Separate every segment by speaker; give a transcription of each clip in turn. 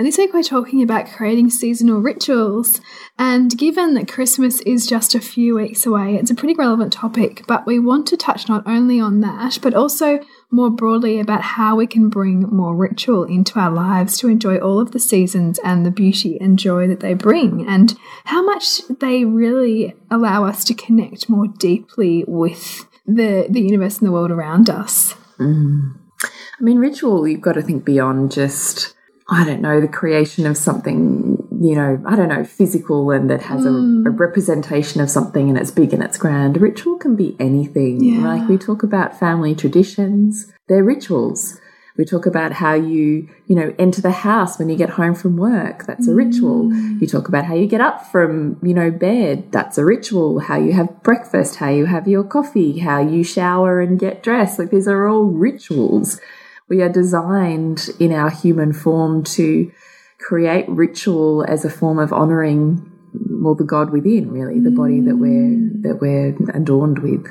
Speaker 1: And this week we're talking about creating seasonal rituals. And given that Christmas is just a few weeks away, it's a pretty relevant topic. But we want to touch not only on that, but also more broadly about how we can bring more ritual into our lives to enjoy all of the seasons and the beauty and joy that they bring, and how much they really allow us to connect more deeply with the, the universe and the world around us.
Speaker 2: Mm. I mean, ritual, you've got to think beyond just, I don't know, the creation of something, you know, I don't know, physical and that has mm. a, a, representation of something and it's big and it's grand. Ritual can be anything. Yeah. Like we talk about family traditions, they're rituals. We talk about how you, you know, enter the house when you get home from work. That's a ritual. Mm. You talk about how you get up from, you know, bed. That's a ritual. How you have breakfast, how you have your coffee, how you shower and get dressed. Like these are all rituals. We are designed in our human form to create ritual as a form of honoring well the God within, really, the body that we're mm. that we're adorned with.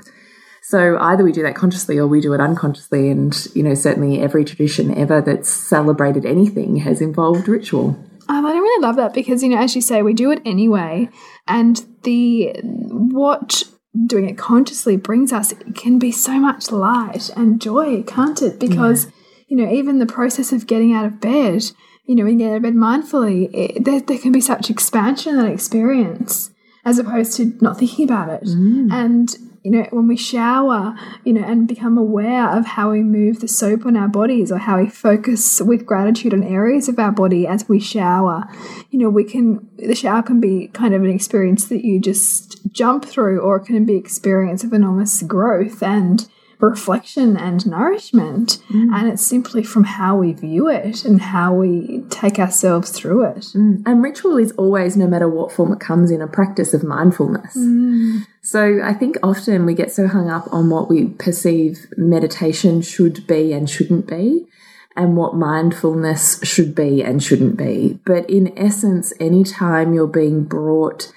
Speaker 2: So either we do that consciously or we do it unconsciously. And, you know, certainly every tradition ever that's celebrated anything has involved ritual.
Speaker 1: I really love that because, you know, as you say, we do it anyway. And the what doing it consciously brings us can be so much light and joy, can't it? Because, yeah. You know, even the process of getting out of bed, you know, you get out of bed mindfully, it, there, there can be such expansion in that experience as opposed to not thinking about it. Mm. And you know, when we shower, you know, and become aware of how we move the soap on our bodies or how we focus with gratitude on areas of our body as we shower, you know, we can, the shower can be kind of an experience that you just jump through or it can be experience of enormous growth and, reflection and nourishment. Mm. And it's simply from how we view it and how we take ourselves through it.
Speaker 2: Mm. And ritual is always, no matter what form it comes in, a practice of mindfulness. Mm. So I think often we get so hung up on what we perceive meditation should be and shouldn't be and what mindfulness should be and shouldn't be. But in essence, anytime you're being brought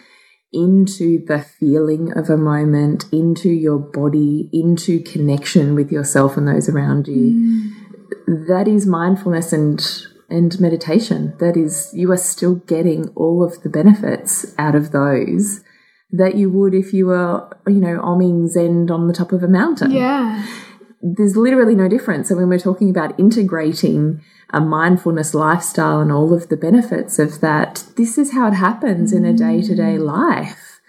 Speaker 2: into the feeling of a moment, into your body, into connection with yourself and those around you. Mm. That is mindfulness and and meditation. That is you are still getting all of the benefits out of those that you would if you were, you know, oming Zen on the top of a mountain.
Speaker 1: Yeah.
Speaker 2: There's literally no difference. So when we're talking about integrating a mindfulness lifestyle and all of the benefits of that, this is how it happens in a day to day life.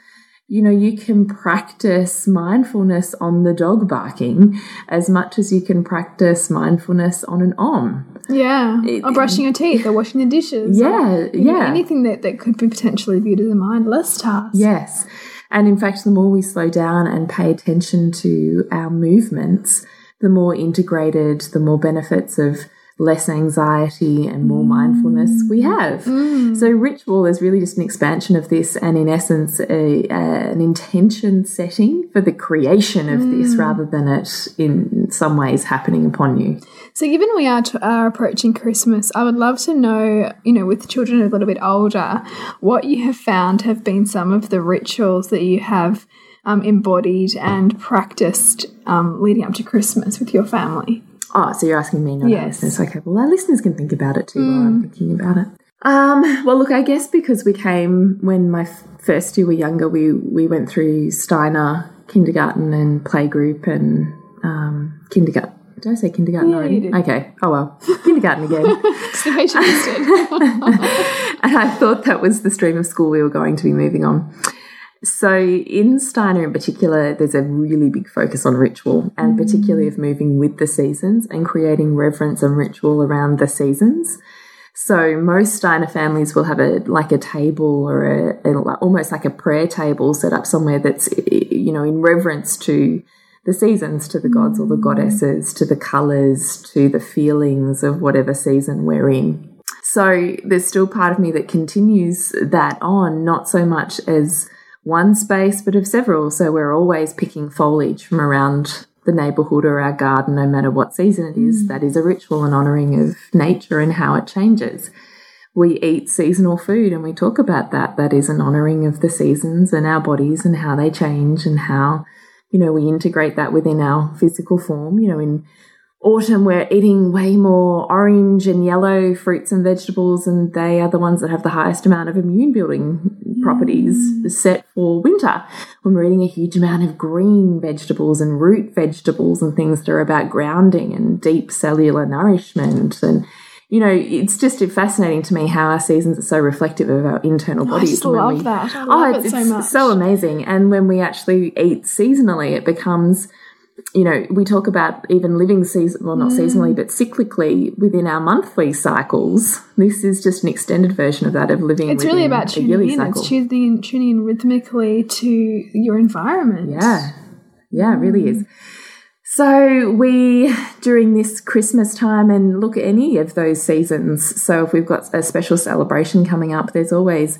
Speaker 2: You know, you can practice mindfulness on the dog barking as much as you can practice mindfulness on an om.
Speaker 1: Yeah, it, or brushing your teeth, or washing the dishes.
Speaker 2: Yeah, yeah.
Speaker 1: Anything that, that could be potentially viewed as a mindless task.
Speaker 2: Yes. And in fact, the more we slow down and pay attention to our movements, the more integrated, the more benefits of less anxiety and more mindfulness we mm. have. Mm. So, ritual is really just an expansion of this, and in essence, a, a, an intention setting for the creation of this mm. rather than it in some ways happening upon you.
Speaker 1: So, given we are, are approaching Christmas, I would love to know, you know, with children a little bit older, what you have found have been some of the rituals that you have um, embodied and practiced um, leading up to Christmas with your family.
Speaker 2: Oh, so you're asking me, not
Speaker 1: Yes.
Speaker 2: Okay, well, our listeners can think about it too while I'm thinking about it. Um, well, look, I guess because we came when my first two were younger, we we went through Steiner kindergarten and playgroup and um, kindergarten. Did I say kindergarten
Speaker 1: Yeah,
Speaker 2: already? Okay. Oh well, kindergarten again.
Speaker 1: It's the way she used it.
Speaker 2: and I thought that was the stream of school we were going to be moving on. So, in Steiner in particular, there's a really big focus on ritual and mm. particularly of moving with the seasons and creating reverence and ritual around the seasons. So, most Steiner families will have a like a table or a, a almost like a prayer table set up somewhere that's you know in reverence to the seasons, to the gods or the mm. goddesses, to the colors, to the feelings of whatever season we're in. So there's still part of me that continues that on, not so much as one space, but of several. So we're always picking foliage from around the neighborhood or our garden, no matter what season it is. Hmm. That is a ritual and honoring of nature and how it changes. We eat seasonal food and we talk about that. That is an honoring of the seasons and our bodies and how they change and how, you know, we integrate that within our physical form. You know, in autumn we're eating way more orange and yellow fruits and vegetables and they are the ones that have the highest amount of immune building properties mm. set for winter when we're eating a huge amount of green vegetables and root vegetables and things that are about grounding and deep cellular nourishment and you know it's just fascinating to me how our seasons are so reflective of our internal oh,
Speaker 1: I
Speaker 2: bodies
Speaker 1: just love
Speaker 2: we-
Speaker 1: that. I
Speaker 2: oh,
Speaker 1: love
Speaker 2: it's,
Speaker 1: it so
Speaker 2: it's
Speaker 1: much.
Speaker 2: so amazing. And when we actually eat seasonally, it becomes, you know, we talk about even living season, well, not
Speaker 1: Mm.
Speaker 2: seasonally, but cyclically within our monthly cycles. This is just an extended version of that of living.
Speaker 1: It's really about tuning
Speaker 2: yearly
Speaker 1: in.
Speaker 2: cycle.
Speaker 1: It's tuning in, tuning in rhythmically to your environment.
Speaker 2: Yeah. Yeah, it really is. So we during this Christmas time and look at any of those seasons. So if we've got a special celebration coming up, there's always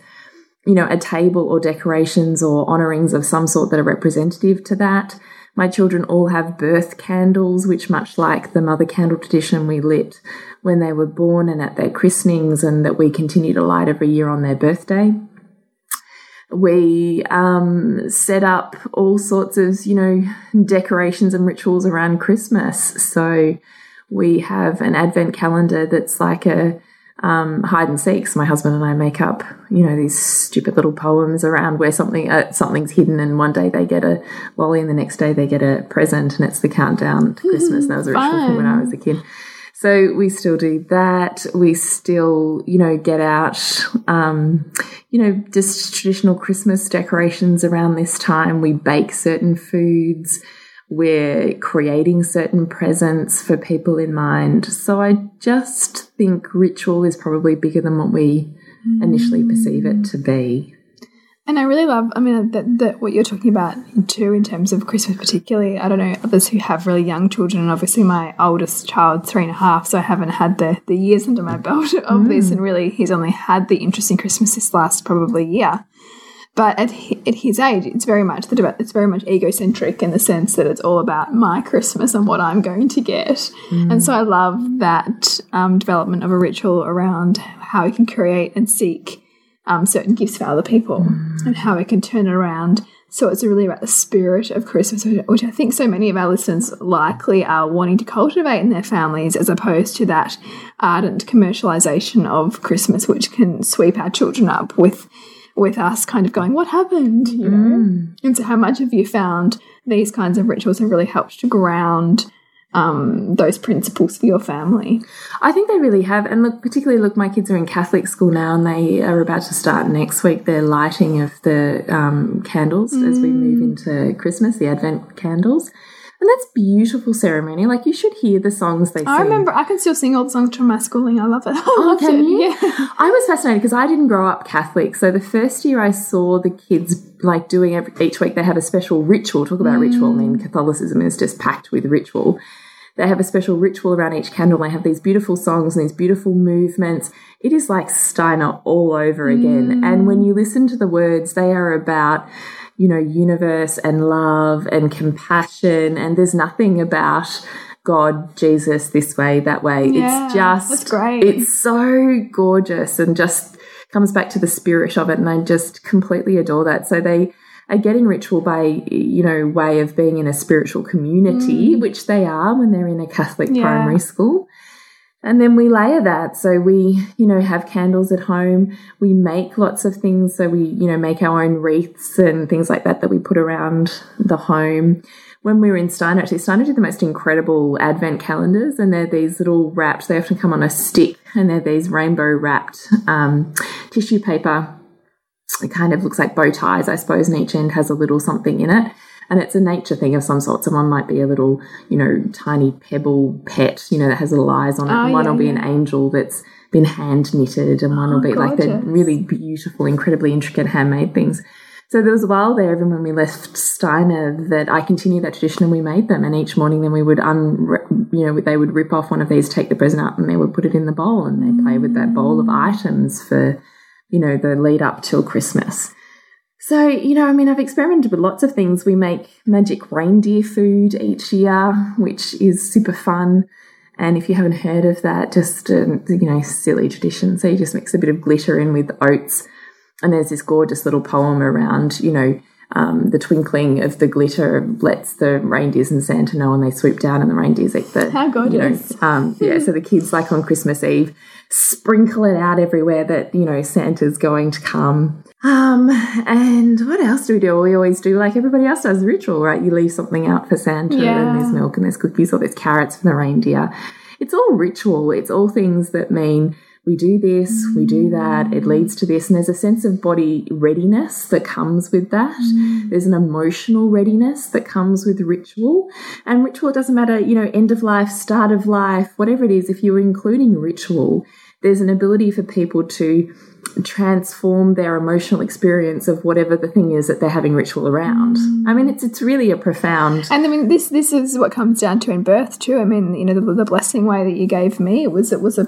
Speaker 2: you know a table or decorations or honorings of some sort that are representative to that. My children all have birth candles, which much like the mother candle tradition we lit when they were born and at their christenings and that we continue to light every year on their birthday. We um, set up all sorts of you know decorations and rituals around christmas. So we have an advent calendar that's like a um, hide and seeks my husband and i make up you know these stupid little poems around where something uh, something's hidden and one day they get a lolly and the next day they get a present and it's the countdown to christmas And that was a ritual from when i was a kid so we still do that. We still, you know, get out, um, you know, just traditional Christmas decorations around this time. We bake certain foods. We're creating certain presents for people in mind. So I just think ritual is probably bigger than what we initially perceive it to be.
Speaker 1: And I really love, I mean, that, that what you're talking about too, in terms of Christmas, particularly. I don't know others who have really young children, and obviously my oldest child, three and a half, so I haven't had the, the years under my belt of this, mm. and really he's only had the interest in Christmas this last probably year. But at, at his age, it's very much the it's very much egocentric in the sense that it's all about my Christmas and what I'm going to get. And so I love that um, development of a ritual around how we can create and seek um, certain gifts for other people and how we can turn it around. So it's really about the spirit of Christmas, which- which I think so many of our listeners likely are wanting to cultivate in their families, as opposed to that ardent commercialization of Christmas, which can sweep our children up with with us kind of going, "What happened?" You know. And so, how much have you found these kinds of rituals have really helped to ground um, those principles for your family?
Speaker 2: I think they really have. And look, particularly, look, my kids are in Catholic school now and they are about to start next week their lighting of the um, candles as we move into Christmas, the Advent candles. And that's beautiful ceremony. Like you should hear the songs they sing.
Speaker 1: I remember I can still sing old songs from my schooling. I love it. I
Speaker 2: Oh, can
Speaker 1: it.
Speaker 2: you?
Speaker 1: Yeah.
Speaker 2: I was fascinated because I didn't grow up Catholic. So the first year I saw the kids like doing every, each week, they have a special ritual. Talk about ritual. Mm. I mean, Catholicism is just packed with ritual. They have a special ritual around each candle. They have these beautiful songs and these beautiful movements. It is like Steiner all over again. Mm. And when you listen to the words, they are about, you know, universe and love and compassion. And there's nothing about God, Jesus, this way, that way.
Speaker 1: Yeah,
Speaker 2: it's just,
Speaker 1: great.
Speaker 2: It's so gorgeous and just comes back to the spirit of it. And I just completely adore that. So they, are getting ritual by you know way of being in a spiritual community which they are when they're in a catholic
Speaker 1: Mm. Yeah.
Speaker 2: primary school and then we layer that. So we you know have candles at home. We make lots of things. So we you know make our own wreaths and things like that that we put around the home. When we were in Steiner, actually, Steiner did the most incredible advent calendars, and they're these little wrapped, they often come on a stick, and they're these rainbow wrapped um, tissue paper. It kind of looks like bow ties, I suppose, and each end has a little something in it. And it's a nature thing of some sort. Someone might be a little, you know, tiny pebble pet, you know, that has little eyes on it.
Speaker 1: Oh,
Speaker 2: one
Speaker 1: yeah,
Speaker 2: will be
Speaker 1: yeah.
Speaker 2: an angel that's been hand knitted, and one will
Speaker 1: Oh,
Speaker 2: be like the really beautiful, incredibly intricate handmade things. So there was a while there, even when we left Steiner, that I continued that tradition and we made them. And each morning, then we would un, you know, they would rip off one of these, take the present out, and they would put it in the bowl, and they play with that bowl of mm. items for, you know, the lead up till Christmas. So, you know, I mean, I've experimented with lots of things. We make magic reindeer food each year, which is super fun. And if you haven't heard of that, just, a, you know, silly tradition. So you just mix a bit of glitter in with oats. And there's this gorgeous little poem around, you know, um, the twinkling of the glitter lets the reindeers and Santa know, and they swoop down, and the reindeers eat the.
Speaker 1: How
Speaker 2: You know,
Speaker 1: gorgeous.
Speaker 2: um, yeah, so the kids, like on Christmas Eve, sprinkle it out everywhere that, you know, Santa's going to come. Um, and what else do we do? We always do, like everybody else does, ritual, right? You leave something out for Santa,
Speaker 1: Yeah.
Speaker 2: and there's milk, and there's cookies, or there's carrots for the reindeer. It's all ritual. It's all things that mean we do this, we do that, it leads to this. And there's a sense of body readiness that comes with that. There's an emotional readiness that comes with ritual. And ritual, it doesn't matter, you know, end of life, start of life, whatever it is, if you're including ritual, there's an ability for people to transform their emotional experience of whatever the thing is that they're having ritual around. I mean, it's it's really a profound
Speaker 1: And I mean, this this is what comes down to in birth too. I mean, you know, the, the blessing way that you gave me it was it was a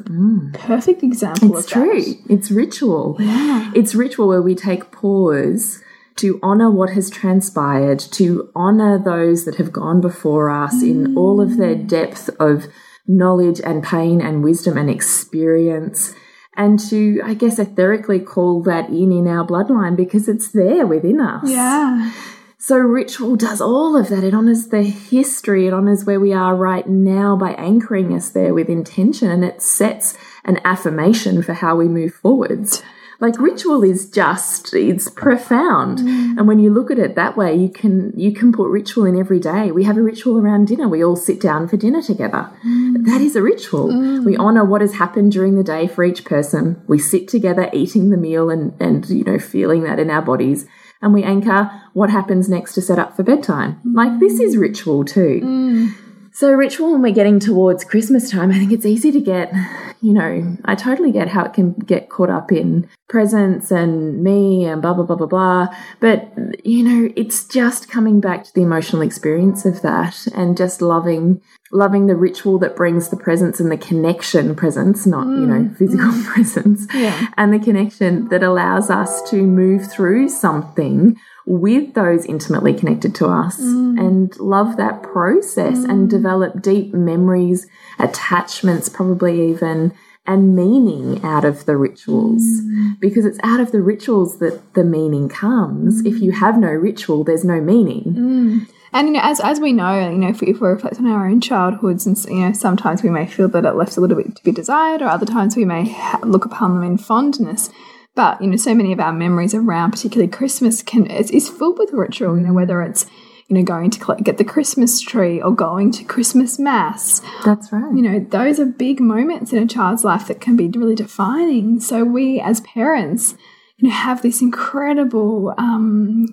Speaker 1: perfect example.
Speaker 2: Mm. It's
Speaker 1: of
Speaker 2: true.
Speaker 1: That.
Speaker 2: It's ritual. Yeah. It's ritual where we take pause to honor what has transpired, to honor those that have gone before us in all of their depth of knowledge and pain and wisdom and experience. And to, I guess, etherically call that in in our bloodline because it's there within us.
Speaker 1: Yeah.
Speaker 2: So ritual does all of that. It honors the history. It honors where we are right now by anchoring us there with intention and it sets an affirmation for how we move forwards. Like ritual is just, it's mm. profound. Mm. And when you look at it that way, you can, you can put ritual in every day. We have a ritual around dinner. We all sit down for dinner together. Mm. That is a ritual. We honor what has happened during the day for each person. We sit together eating the meal and, and, you know, feeling that in our bodies and we anchor what happens next to set up for bedtime. Like this is ritual too. So ritual when we're getting towards Christmas time, I think it's easy to get, you know, I totally get how it can get caught up in presents and me and blah blah blah blah blah. But you know, it's just coming back to the emotional experience of that and just loving loving the ritual that brings the presence and the connection presence, not, you know, mm, physical mm. presence.
Speaker 1: Yeah.
Speaker 2: And the connection that allows us to move through something with those intimately connected to us mm. and love that process and mm. develop deep memories, attachments, probably even, and meaning out of the rituals. Mm. Because it's out of the rituals that the meaning comes. If you have no ritual, there's no meaning.
Speaker 1: And you know, as as we know, you know, if we, if we reflect on our own childhoods, and you know, sometimes we may feel that it left a little bit to be desired, or other times we may ha look upon them in fondness. But you know, so many of our memories around, particularly Christmas, can is, is filled with ritual. You know, whether it's you know going to collect, get the Christmas tree or going to Christmas mass,
Speaker 2: That's right.
Speaker 1: you know, those are big moments in a child's life that can be really defining. So we, as parents, you know, have this incredible, um,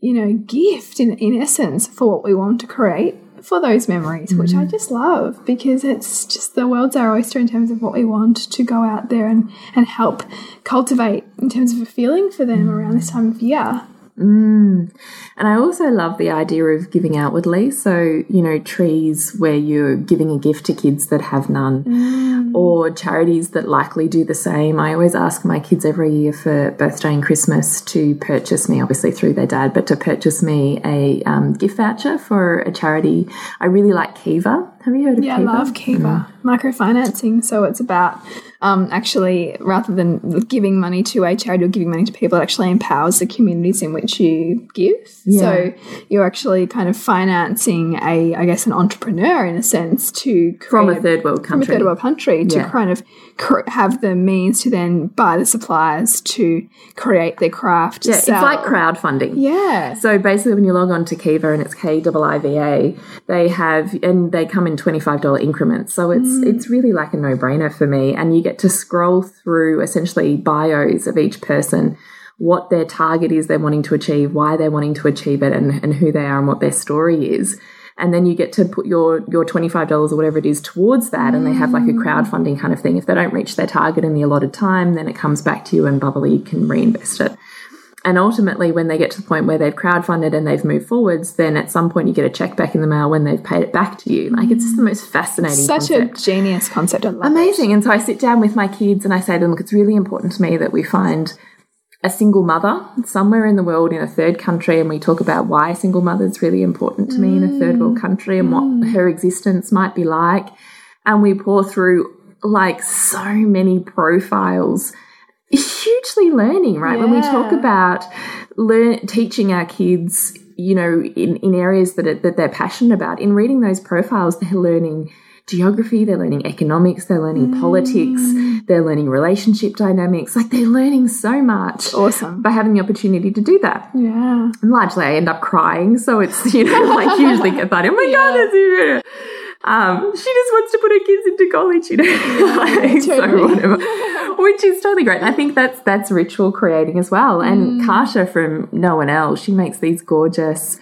Speaker 1: you know, gift in, in essence for what we want to create for those memories, which I mm. just love because it's just the world's our oyster in terms of what we want to go out there and, and help cultivate in terms of a feeling for them mm. around this time of year. Mm.
Speaker 2: And I also love the idea of giving outwardly. So, you know, trees where you're giving a gift to kids that have none, or charities that likely do the same. I always ask my kids every year for birthday and Christmas to purchase me, obviously through their dad, but to purchase me a um, gift voucher for a charity. I really like Kiva. Have you heard of
Speaker 1: Yeah, I
Speaker 2: Kiva?
Speaker 1: love Kiva microfinancing. So it's about um, actually rather than giving money to a charity or giving money to people, it actually empowers the communities in which you give. So you're actually kind of financing a, I guess, an entrepreneur in a sense to
Speaker 2: From a third world
Speaker 1: from a
Speaker 2: country.
Speaker 1: third world country to
Speaker 2: Yeah.
Speaker 1: kind of have the means to then buy the supplies to create their craft.
Speaker 2: Yeah, it's like crowdfunding.
Speaker 1: Yeah.
Speaker 2: So basically, when you log on to Kiva and it's K I V A, they have and they come in twenty five dollar increments. So it's mm. it's really like a no brainer for me. And you get to scroll through essentially bios of each person, what their target is they're wanting to achieve, why they're wanting to achieve it, and and who they are and what their story is. And then you get to put your your twenty five dollars or whatever it is towards that, and they have like a mm. crowdfunding kind of thing. If they don't reach their target in the allotted time, then it comes back to you, and Bubbly can reinvest it. And ultimately, when they get to the point where they've crowdfunded and they've moved forwards, then at some point you get a check back in the mail when they've paid it back to you. Like it's just the most fascinating
Speaker 1: Such
Speaker 2: concept.
Speaker 1: a genius concept. I love it.
Speaker 2: Amazing. And so I sit down with my kids and I say to them, look, it's really important to me that we find a single mother somewhere in the world in a third country and we talk about why a single mother is really important to me in a third world mm. country and what mm. her existence might be like. And we pour through like so many profiles hugely learning, right? When we talk about learn teaching our kids, you know, in, in areas that, are, that they're passionate about, in reading those profiles, they're learning geography, they're learning economics, they're learning mm. politics, they're learning relationship dynamics. Like they're learning so much.
Speaker 1: Awesome.
Speaker 2: By having the opportunity to do that.
Speaker 1: Yeah.
Speaker 2: And largely I end up crying. So it's, you know, like hugely cathartic. Oh my God, that's you. Um, she just wants to put her kids into college, you know, like, so whatever, which is totally great. And I think that's that's ritual creating as well.
Speaker 1: Mm.
Speaker 2: And Kasha from No One Else, she makes these gorgeous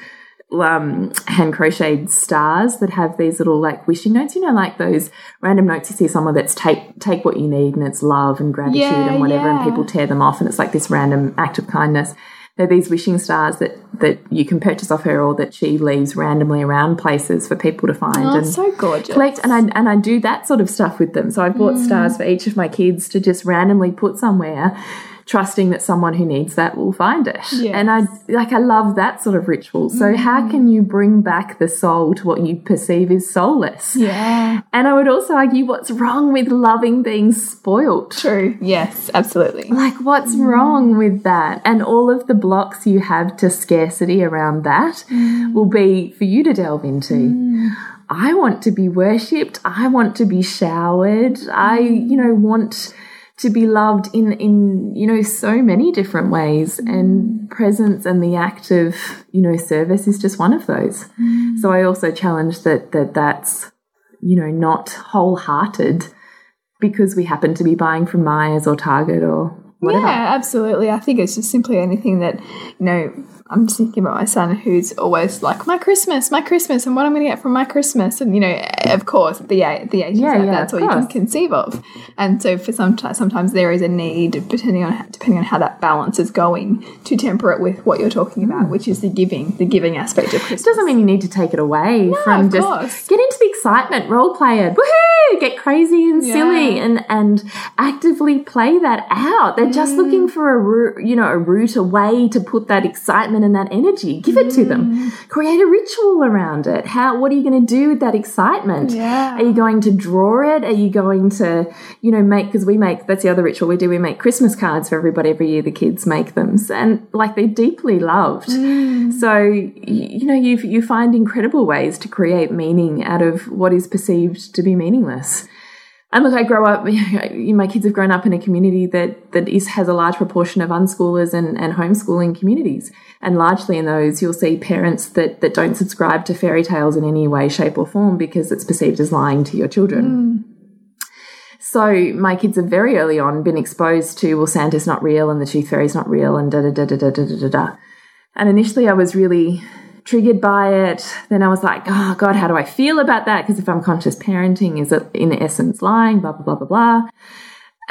Speaker 2: um, hand crocheted stars that have these little like wishing notes. You know, like those random notes you see someone that's take take what you need and it's love and gratitude
Speaker 1: Yeah,
Speaker 2: and whatever,
Speaker 1: yeah.
Speaker 2: and people tear them off and it's like this random act of kindness. They're these wishing stars that that you can purchase off her or that she leaves randomly around places for people to find
Speaker 1: Oh,
Speaker 2: and
Speaker 1: so gorgeous.
Speaker 2: collect. And I and I do that sort of stuff with them. So I've bought mm. stars for each of my kids to just randomly put somewhere. Trusting that someone who needs that will find it, and I like I love that sort of ritual. So mm-hmm. how can you bring back the soul to what you perceive is soulless?
Speaker 1: Yeah.
Speaker 2: And I would also argue, what's wrong with loving being spoilt?
Speaker 1: True. Yes, absolutely.
Speaker 2: Like, what's mm. wrong with that? And all of the blocks you have to scarcity around that mm. will be for you to delve into. Mm. I want to be worshipped. I want to be showered. I, you know, want to be loved in, in, you know, so many different ways. Mm. And presence and the act of, you know, service is just one of those. Mm. So I also challenge that, that that's, you know, not wholehearted because we happen to be buying from Myers or Target or whatever.
Speaker 1: Yeah, absolutely. I think it's just simply anything that, you know, I'm just thinking about my son who's always like, my Christmas, my Christmas, and what I'm going to get from my Christmas. And, you know, eh, of course, at the, the age
Speaker 2: Yeah,
Speaker 1: yeah,
Speaker 2: yeah,
Speaker 1: that's all you can conceive of. And so for some sometimes there is a need, depending on depending on how that balance is going, to temper it with what you're talking about, hmm. which is the giving, the giving aspect of Christmas.
Speaker 2: Doesn't mean you need to take it away from
Speaker 1: of
Speaker 2: just
Speaker 1: course.
Speaker 2: get into the excitement, role play it, woohoo, get crazy and silly, and and actively play that out. They're just
Speaker 1: Mm.
Speaker 2: looking for a route, you know, a route, a way to put that excitement and that energy. Give it to them.
Speaker 1: Mm.
Speaker 2: Create a ritual around it. How? What are you going to do with that excitement?
Speaker 1: Yeah.
Speaker 2: Are you going to draw it? Are you going to, you know, make because we make that's the other ritual we do. We make Christmas cards for everybody every year. The kids make them, and like they're deeply loved. So you know, you you find incredible ways to create meaning out of what is perceived to be meaningless. And look, I grow up. My kids have grown up in a community that that is has a large proportion of unschoolers and, and homeschooling communities, and largely in those you'll see parents that that don't subscribe to fairy tales in any way, shape, or form because it's perceived as lying to your children. Hmm. So my kids have very early on been exposed to well, Santa's not real and the tooth fairy's not real and da da da da da da da da. And initially, I was really triggered by it. Then I was like, oh God, how do I feel about that? Because if I'm conscious parenting, is it in essence lying? Blah, blah, blah, blah, blah.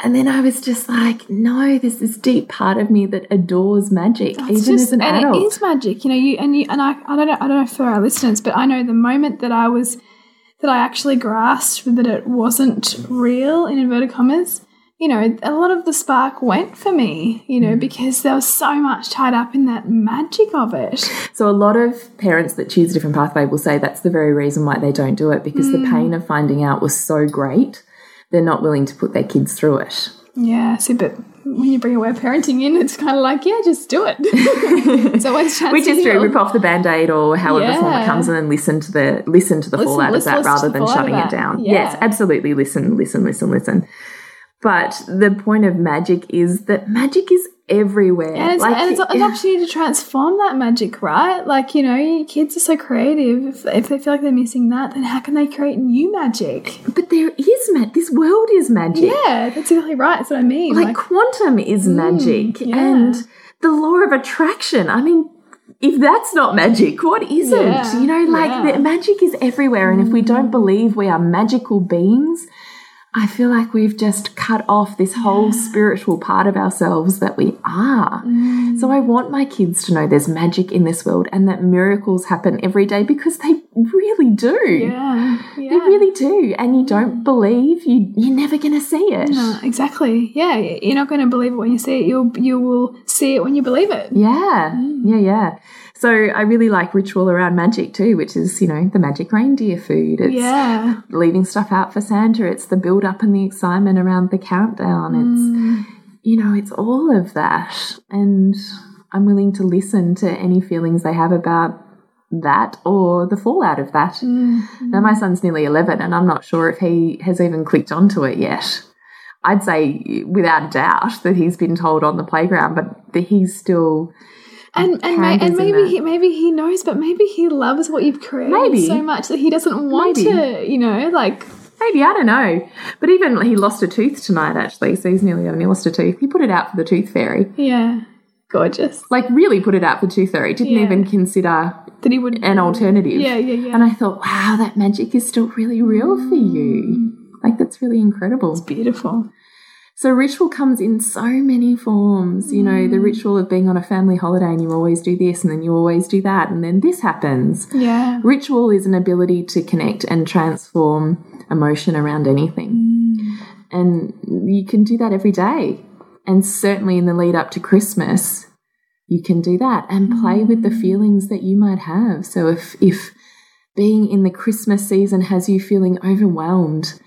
Speaker 2: And then I was just like, no, there's this deep part of me that adores magic,
Speaker 1: It's
Speaker 2: even
Speaker 1: just-
Speaker 2: as an
Speaker 1: and
Speaker 2: adult.
Speaker 1: it is magic, you know. You and you and I. I don't know. I don't know for our listeners, but I know the moment that I was that I actually grasped that it wasn't real in inverted commas. You know, a lot of the spark went for me. You
Speaker 2: Mm.
Speaker 1: know, because there was so much tied up in that magic of it.
Speaker 2: So a lot of parents that choose a different pathway will say that's the very reason why they don't do it because the pain of finding out was so great, they're not willing to put their kids through it.
Speaker 1: Yeah. So, but when you bring aware parenting in, it's kind of like, yeah, just do it. it's always chance
Speaker 2: Which is true. Rip off the band-aid or however form it
Speaker 1: Yeah.
Speaker 2: comes and then listen to the listen to the
Speaker 1: Listen-
Speaker 2: fallout
Speaker 1: listen-
Speaker 2: of that rather than shutting it down.
Speaker 1: Yeah.
Speaker 2: Yes, absolutely. Listen, listen, listen, listen. But the point of magic is that magic is everywhere.
Speaker 1: And it's,
Speaker 2: Like,
Speaker 1: and it's an opportunity to transform that magic, right? Like, you know, kids are so creative. If, if they feel like they're missing that, then how can they create new magic?
Speaker 2: but there is magic. This world is magic.
Speaker 1: Yeah, that's exactly right. That's what I mean.
Speaker 2: like,
Speaker 1: Like,
Speaker 2: quantum is mm, magic
Speaker 1: yeah.
Speaker 2: and the law of attraction i mean if that's not magic what isn't
Speaker 1: Yeah,
Speaker 2: you know like
Speaker 1: yeah.
Speaker 2: the magic is everywhere and if we don't believe we are magical beings i feel like we've just cut off this whole spiritual part of ourselves that we are
Speaker 1: Mm.
Speaker 2: so i want my kids to know there's magic in this world and that miracles happen every day because they really do
Speaker 1: yeah,
Speaker 2: they really do and you don't believe you you're never going to see it
Speaker 1: Uh, exactly. Yeah, you're not going to believe it when you see it. You'll you will see it when you believe it.
Speaker 2: Yeah,
Speaker 1: Mm.
Speaker 2: yeah, yeah. So I really like ritual around magic too, which is, you know, the magic reindeer food. It's
Speaker 1: Yeah,
Speaker 2: leaving stuff out for Santa. It's the build up and the excitement around the countdown. It's,
Speaker 1: Mm.
Speaker 2: you know, it's all of that. And I'm willing to listen to any feelings they have about that or the fallout of that.
Speaker 1: Mm.
Speaker 2: Now, my son's nearly 11 and I'm not sure if he has even clicked onto it yet. I'd say without a doubt that he's been told on the playground, but that he's still
Speaker 1: and and,
Speaker 2: Hand
Speaker 1: and maybe he maybe he knows, but maybe he loves what you've created
Speaker 2: Maybe.
Speaker 1: so much that he doesn't want
Speaker 2: Maybe.
Speaker 1: to. You know, like
Speaker 2: Maybe, I don't know. But even he lost a tooth tonight, actually. So he's nearly 11. He lost a tooth. He put it out for the tooth fairy.
Speaker 1: yeah, gorgeous.
Speaker 2: Like, really put it out for tooth fairy. Didn't
Speaker 1: Yeah.
Speaker 2: even consider
Speaker 1: That he would
Speaker 2: an alternative.
Speaker 1: Yeah, yeah, yeah.
Speaker 2: And I thought, wow, that magic is still really real for you. Mm. Like, that's really incredible.
Speaker 1: It's beautiful.
Speaker 2: So, ritual comes in so many forms. You know, the mm. ritual of being on a family holiday and you always do this and then you always do that and then this happens.
Speaker 1: Yeah.
Speaker 2: Ritual is an ability to connect and transform emotion around anything. Mm. And you can do that every day. And certainly in the lead up to Christmas, you can do that and play with the mm. feelings that you might have. So if if being in the Christmas season has you feeling overwhelmed,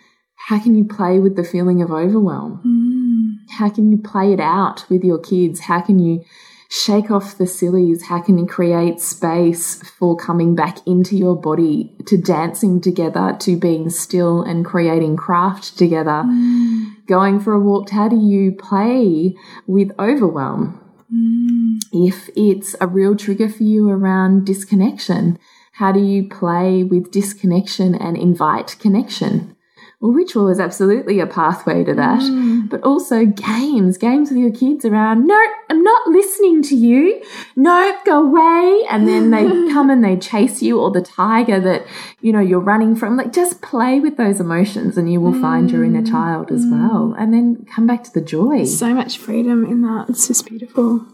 Speaker 2: how can you play with the feeling of overwhelm? Mm. How can you play it out with your kids? How can you shake off the sillies? How can you create space for coming back into your body, to dancing together, to being still and creating craft together? Mm. Going for a walk, how do you play with overwhelm? Mm. If it's a real trigger for you around disconnection, how do you play with disconnection and invite connection? Well, ritual is absolutely a pathway to that, mm. but also games, games with your kids around, no, I'm not listening to you. No, go away. And then they come and they chase you or the tiger that, you know, you're running from. Like just play with those emotions and you will find your inner mm. child as well. And then come back to the joy.
Speaker 1: So much freedom in that. It's just beautiful.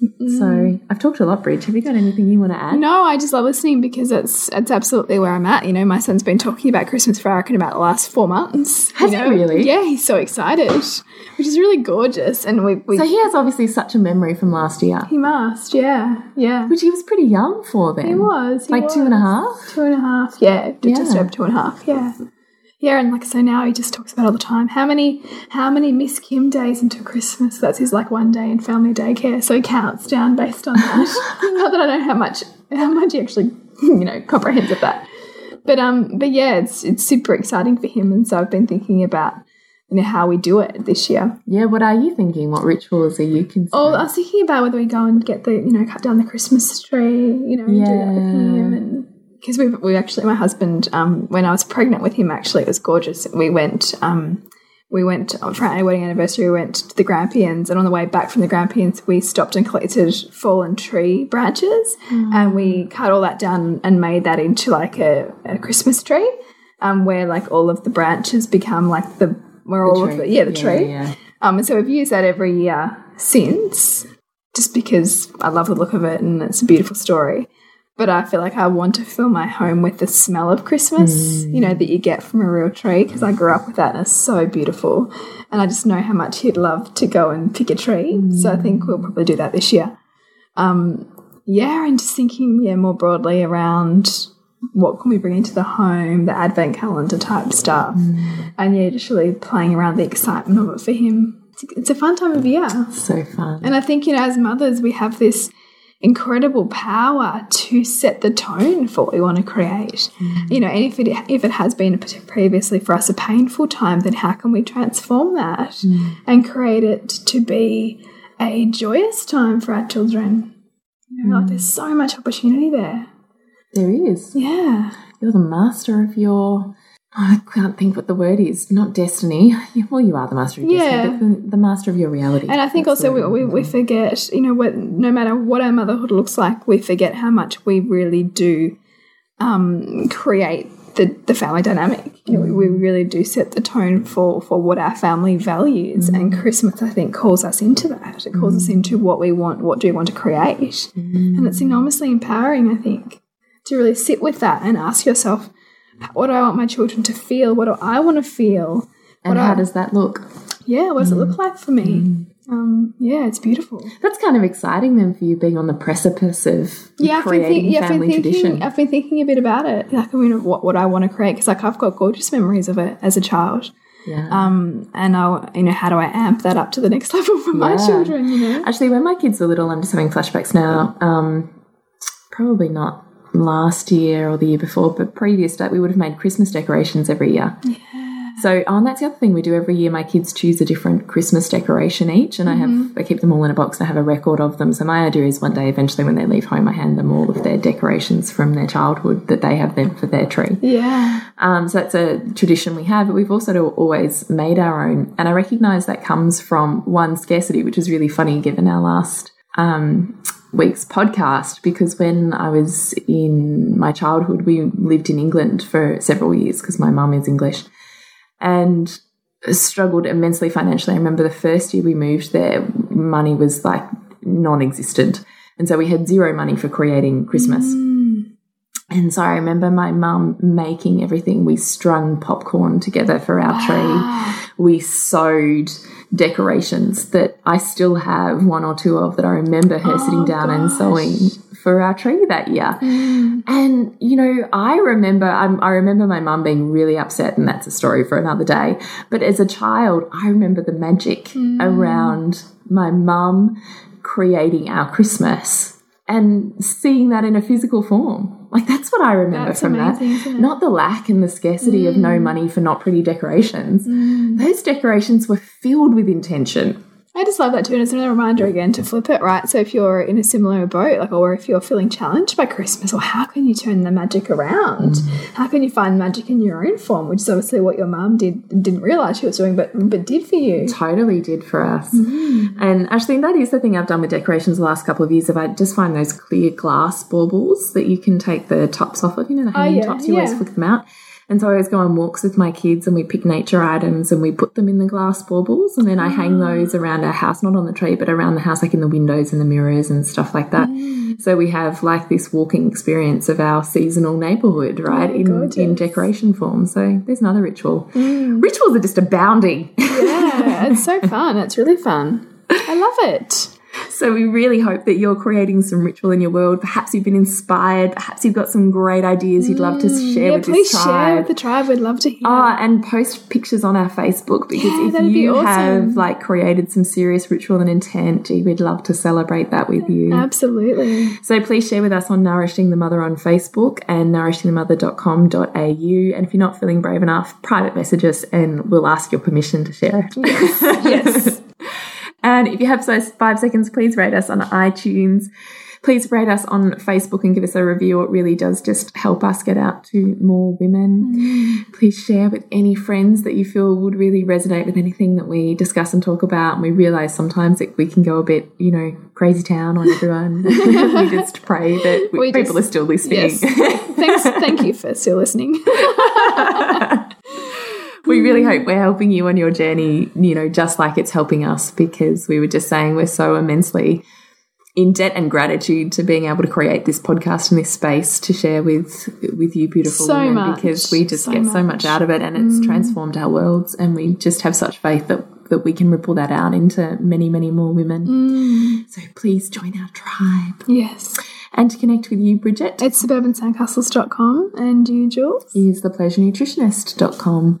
Speaker 2: So mm. I've talked a lot, Bridge. Have you got anything you want to add?
Speaker 1: No, I just love listening because it's it's absolutely where I'm at. You know, my son's been talking about Christmas for reckon about the last four months.
Speaker 2: Has
Speaker 1: you
Speaker 2: he really?
Speaker 1: Yeah, he's so excited, which is really gorgeous. And we, we
Speaker 2: So he has obviously such a memory from last year,
Speaker 1: he must, yeah, yeah.
Speaker 2: which he was pretty young for then.
Speaker 1: He was he
Speaker 2: like two and a
Speaker 1: was.
Speaker 2: half.
Speaker 1: Two and a half, yeah, just, just over two and a half, yeah. Yeah, and like so now he just talks about all the time. How many how many Miss Kim days until Christmas? That's his like one day in family daycare. So he counts down based on that. Not that I know how much how much he actually you know comprehends of that. But um but yeah, it's it's super exciting for him and so I've been thinking about you know how we do it this year.
Speaker 2: Yeah, what are you thinking? What rituals are you considering?
Speaker 1: Oh, I was thinking about whether we go and get the, you know, cut down the Christmas tree, you know, and do that with him. And because we, we actually, my husband, um, when I was pregnant with him, actually, it was gorgeous. We went, um, we went for our wedding anniversary. We went to the Grampians, and on the way back from the Grampians, we stopped and collected fallen tree branches, and we cut all that down and made that into like a, a Christmas tree, um, where like all of the branches become like the where all of the yeah the tree.
Speaker 2: Yeah,
Speaker 1: Um, and so we've used that every year since, just because I love the look of it and it's a beautiful story. But I feel like I want to fill my home with the smell of Christmas, you know, that you get from a real tree, because I grew up with that and it's so beautiful. And I just know how much he'd love to go and pick a tree. So I think we'll probably do that this year. Um, yeah, and just thinking, yeah, more broadly around what can we bring into the home, the advent calendar type stuff, and yeah, just really playing around the excitement of it for him. It's it's a fun time of year,
Speaker 2: so fun.
Speaker 1: and I think you know, as mothers, we have this incredible power to set the tone for what we want to create. Mm. You know, and if it if it has been previously for us a painful time, then how can we transform that mm. and create it to be a joyous time for our children? You know, like there's mm. so much opportunity there.
Speaker 2: There is.
Speaker 1: Yeah.
Speaker 2: You're the master of your. I can't think what the word is. Not destiny. Well, you are the master of
Speaker 1: Yeah.
Speaker 2: destiny, but the, the master of your reality.
Speaker 1: And I think
Speaker 2: That's
Speaker 1: also we, we, we forget, you know, what, no matter what our motherhood looks like, we forget how much we really do um, create the, the family dynamic. You know, we, we mm. really do set the tone for, for what our family values. And mm. Christmas, I think, calls us into that. It calls us mm. into what we want, what do we want to create. And it's enormously empowering, I think, to really sit with that and ask yourself, what do I want my children to feel? What do I want to feel?
Speaker 2: and
Speaker 1: what
Speaker 2: how
Speaker 1: I-
Speaker 2: does that look?
Speaker 1: Yeah, what does it look like for me? Um, yeah, it's beautiful.
Speaker 2: That's kind of exciting then for you being on the precipice of
Speaker 1: Yeah, I've been,
Speaker 2: creating
Speaker 1: think, yeah, I've been
Speaker 2: family
Speaker 1: thinking.
Speaker 2: tradition.
Speaker 1: I've been thinking a bit about it. Like, I mean, what what I want to create because like I've got gorgeous memories of it as a child.
Speaker 2: Yeah.
Speaker 1: Um, and I, you know, how do I amp that up to the next level for my children? You know,
Speaker 2: Actually, when my kids were little, I'm just having flashbacks now. Um, probably not last year or the year before, but previous to that, we would have made Christmas decorations every year. Yeah. So, oh, and that's the other thing we do every year. My kids choose a different Christmas decoration each, and I have I keep them all in a box. And I have a record of them. So my idea is one day, eventually, when they leave home, I hand them all of their decorations from their childhood that they have then for their tree.
Speaker 1: yeah,
Speaker 2: Um, so that's a tradition we have, but we've also always made our own. And I recognise that comes from one scarcity, which is really funny given our last um, week's podcast. Because when I was in my childhood, we lived in England for several years because my mum is English and struggled immensely financially. I remember the first year we moved there, money was like non existent. And so we had zero money for creating Christmas. And so I remember my mum making everything. We strung popcorn together for our tree. We sewed decorations that I still have one or two of that I remember her oh, sitting down and sewing for our tree that year. Mm. And you know, I remember I'm, I remember my mum being really upset, and that's a story for another day. But as a child, I remember the magic mm. around my mum creating our Christmas and seeing that in a physical form. Like that's what I remember
Speaker 1: That's
Speaker 2: from
Speaker 1: amazing,
Speaker 2: that. Not the lack and the scarcity of no mm. money for not pretty decorations. Mm. Those decorations were filled with intention.
Speaker 1: I just love that too, and it's another reminder again to flip it, right? So if you're in a similar boat, like, or if you're feeling challenged by Christmas, or how can you turn the magic around? Mm. How can you find magic in your own form, which is obviously what your mum did didn't realize she was doing, but but did for you.
Speaker 2: totally did for us. Mm-hmm. And actually, that is the thing I've done with decorations the last couple of years. If I just find those clear glass baubles that you can take the tops off of, you know, the oh, hanging
Speaker 1: yeah,
Speaker 2: tops, you always
Speaker 1: yeah.
Speaker 2: flick them out. And so I always go on walks with my kids and we pick nature items and we put them in the glass baubles and then I hang ah. those around our house, not on the tree, but around the house, like in the windows and the mirrors and stuff like that. Mm. So we have like this walking experience of our seasonal neighborhood, oh, right? in, in
Speaker 1: gorgeous.
Speaker 2: decoration form. So there's another ritual. Mm. Rituals are just abounding.
Speaker 1: Yeah, it's so fun. It's really fun. I love it.
Speaker 2: So we really hope that you're creating some ritual in your world. Perhaps you've been inspired. Perhaps you've got some great ideas you'd love to share
Speaker 1: yeah,
Speaker 2: with
Speaker 1: please share with the tribe. We'd love to hear.
Speaker 2: Ah, and post pictures on our Facebook because
Speaker 1: Yeah,
Speaker 2: if
Speaker 1: that'd be
Speaker 2: you
Speaker 1: awesome.
Speaker 2: have like created some serious ritual and intent, gee, we'd love to celebrate that with you.
Speaker 1: Absolutely.
Speaker 2: So please share with us on Nourishing the Mother on Facebook and nourishingthemother.com.au. And if you're not feeling brave enough, private message us and we'll ask your permission to share it.
Speaker 1: Yes.
Speaker 2: And if you have five seconds, please rate us on iTunes. Please rate us on Facebook and give us a review. It really does just help us get out to more women.
Speaker 1: Mm.
Speaker 2: Please share with any friends that you feel would really resonate with anything that we discuss and talk about. And we realize sometimes that we can go a bit, you know, crazy town on everyone. we just pray that
Speaker 1: We
Speaker 2: people
Speaker 1: just-
Speaker 2: are still listening.
Speaker 1: Yes. Thanks. Thank you for still listening.
Speaker 2: we really hope we're helping you on your journey, you know, just like it's helping us because we were just saying we're so immensely in debt and gratitude to being able to create this podcast and this space to share with with you beautiful
Speaker 1: So
Speaker 2: women
Speaker 1: much,
Speaker 2: because we just
Speaker 1: so
Speaker 2: get so much
Speaker 1: much. Mm.
Speaker 2: out of it and it's transformed our worlds and we just have such faith that that we can ripple that out into many many more women.
Speaker 1: Mm.
Speaker 2: So please join our tribe.
Speaker 1: yes.
Speaker 2: And to connect with you, Bridget,
Speaker 1: It's suburbansandcastles.com and you, Jules?
Speaker 2: is thepleasurenutritionist.com.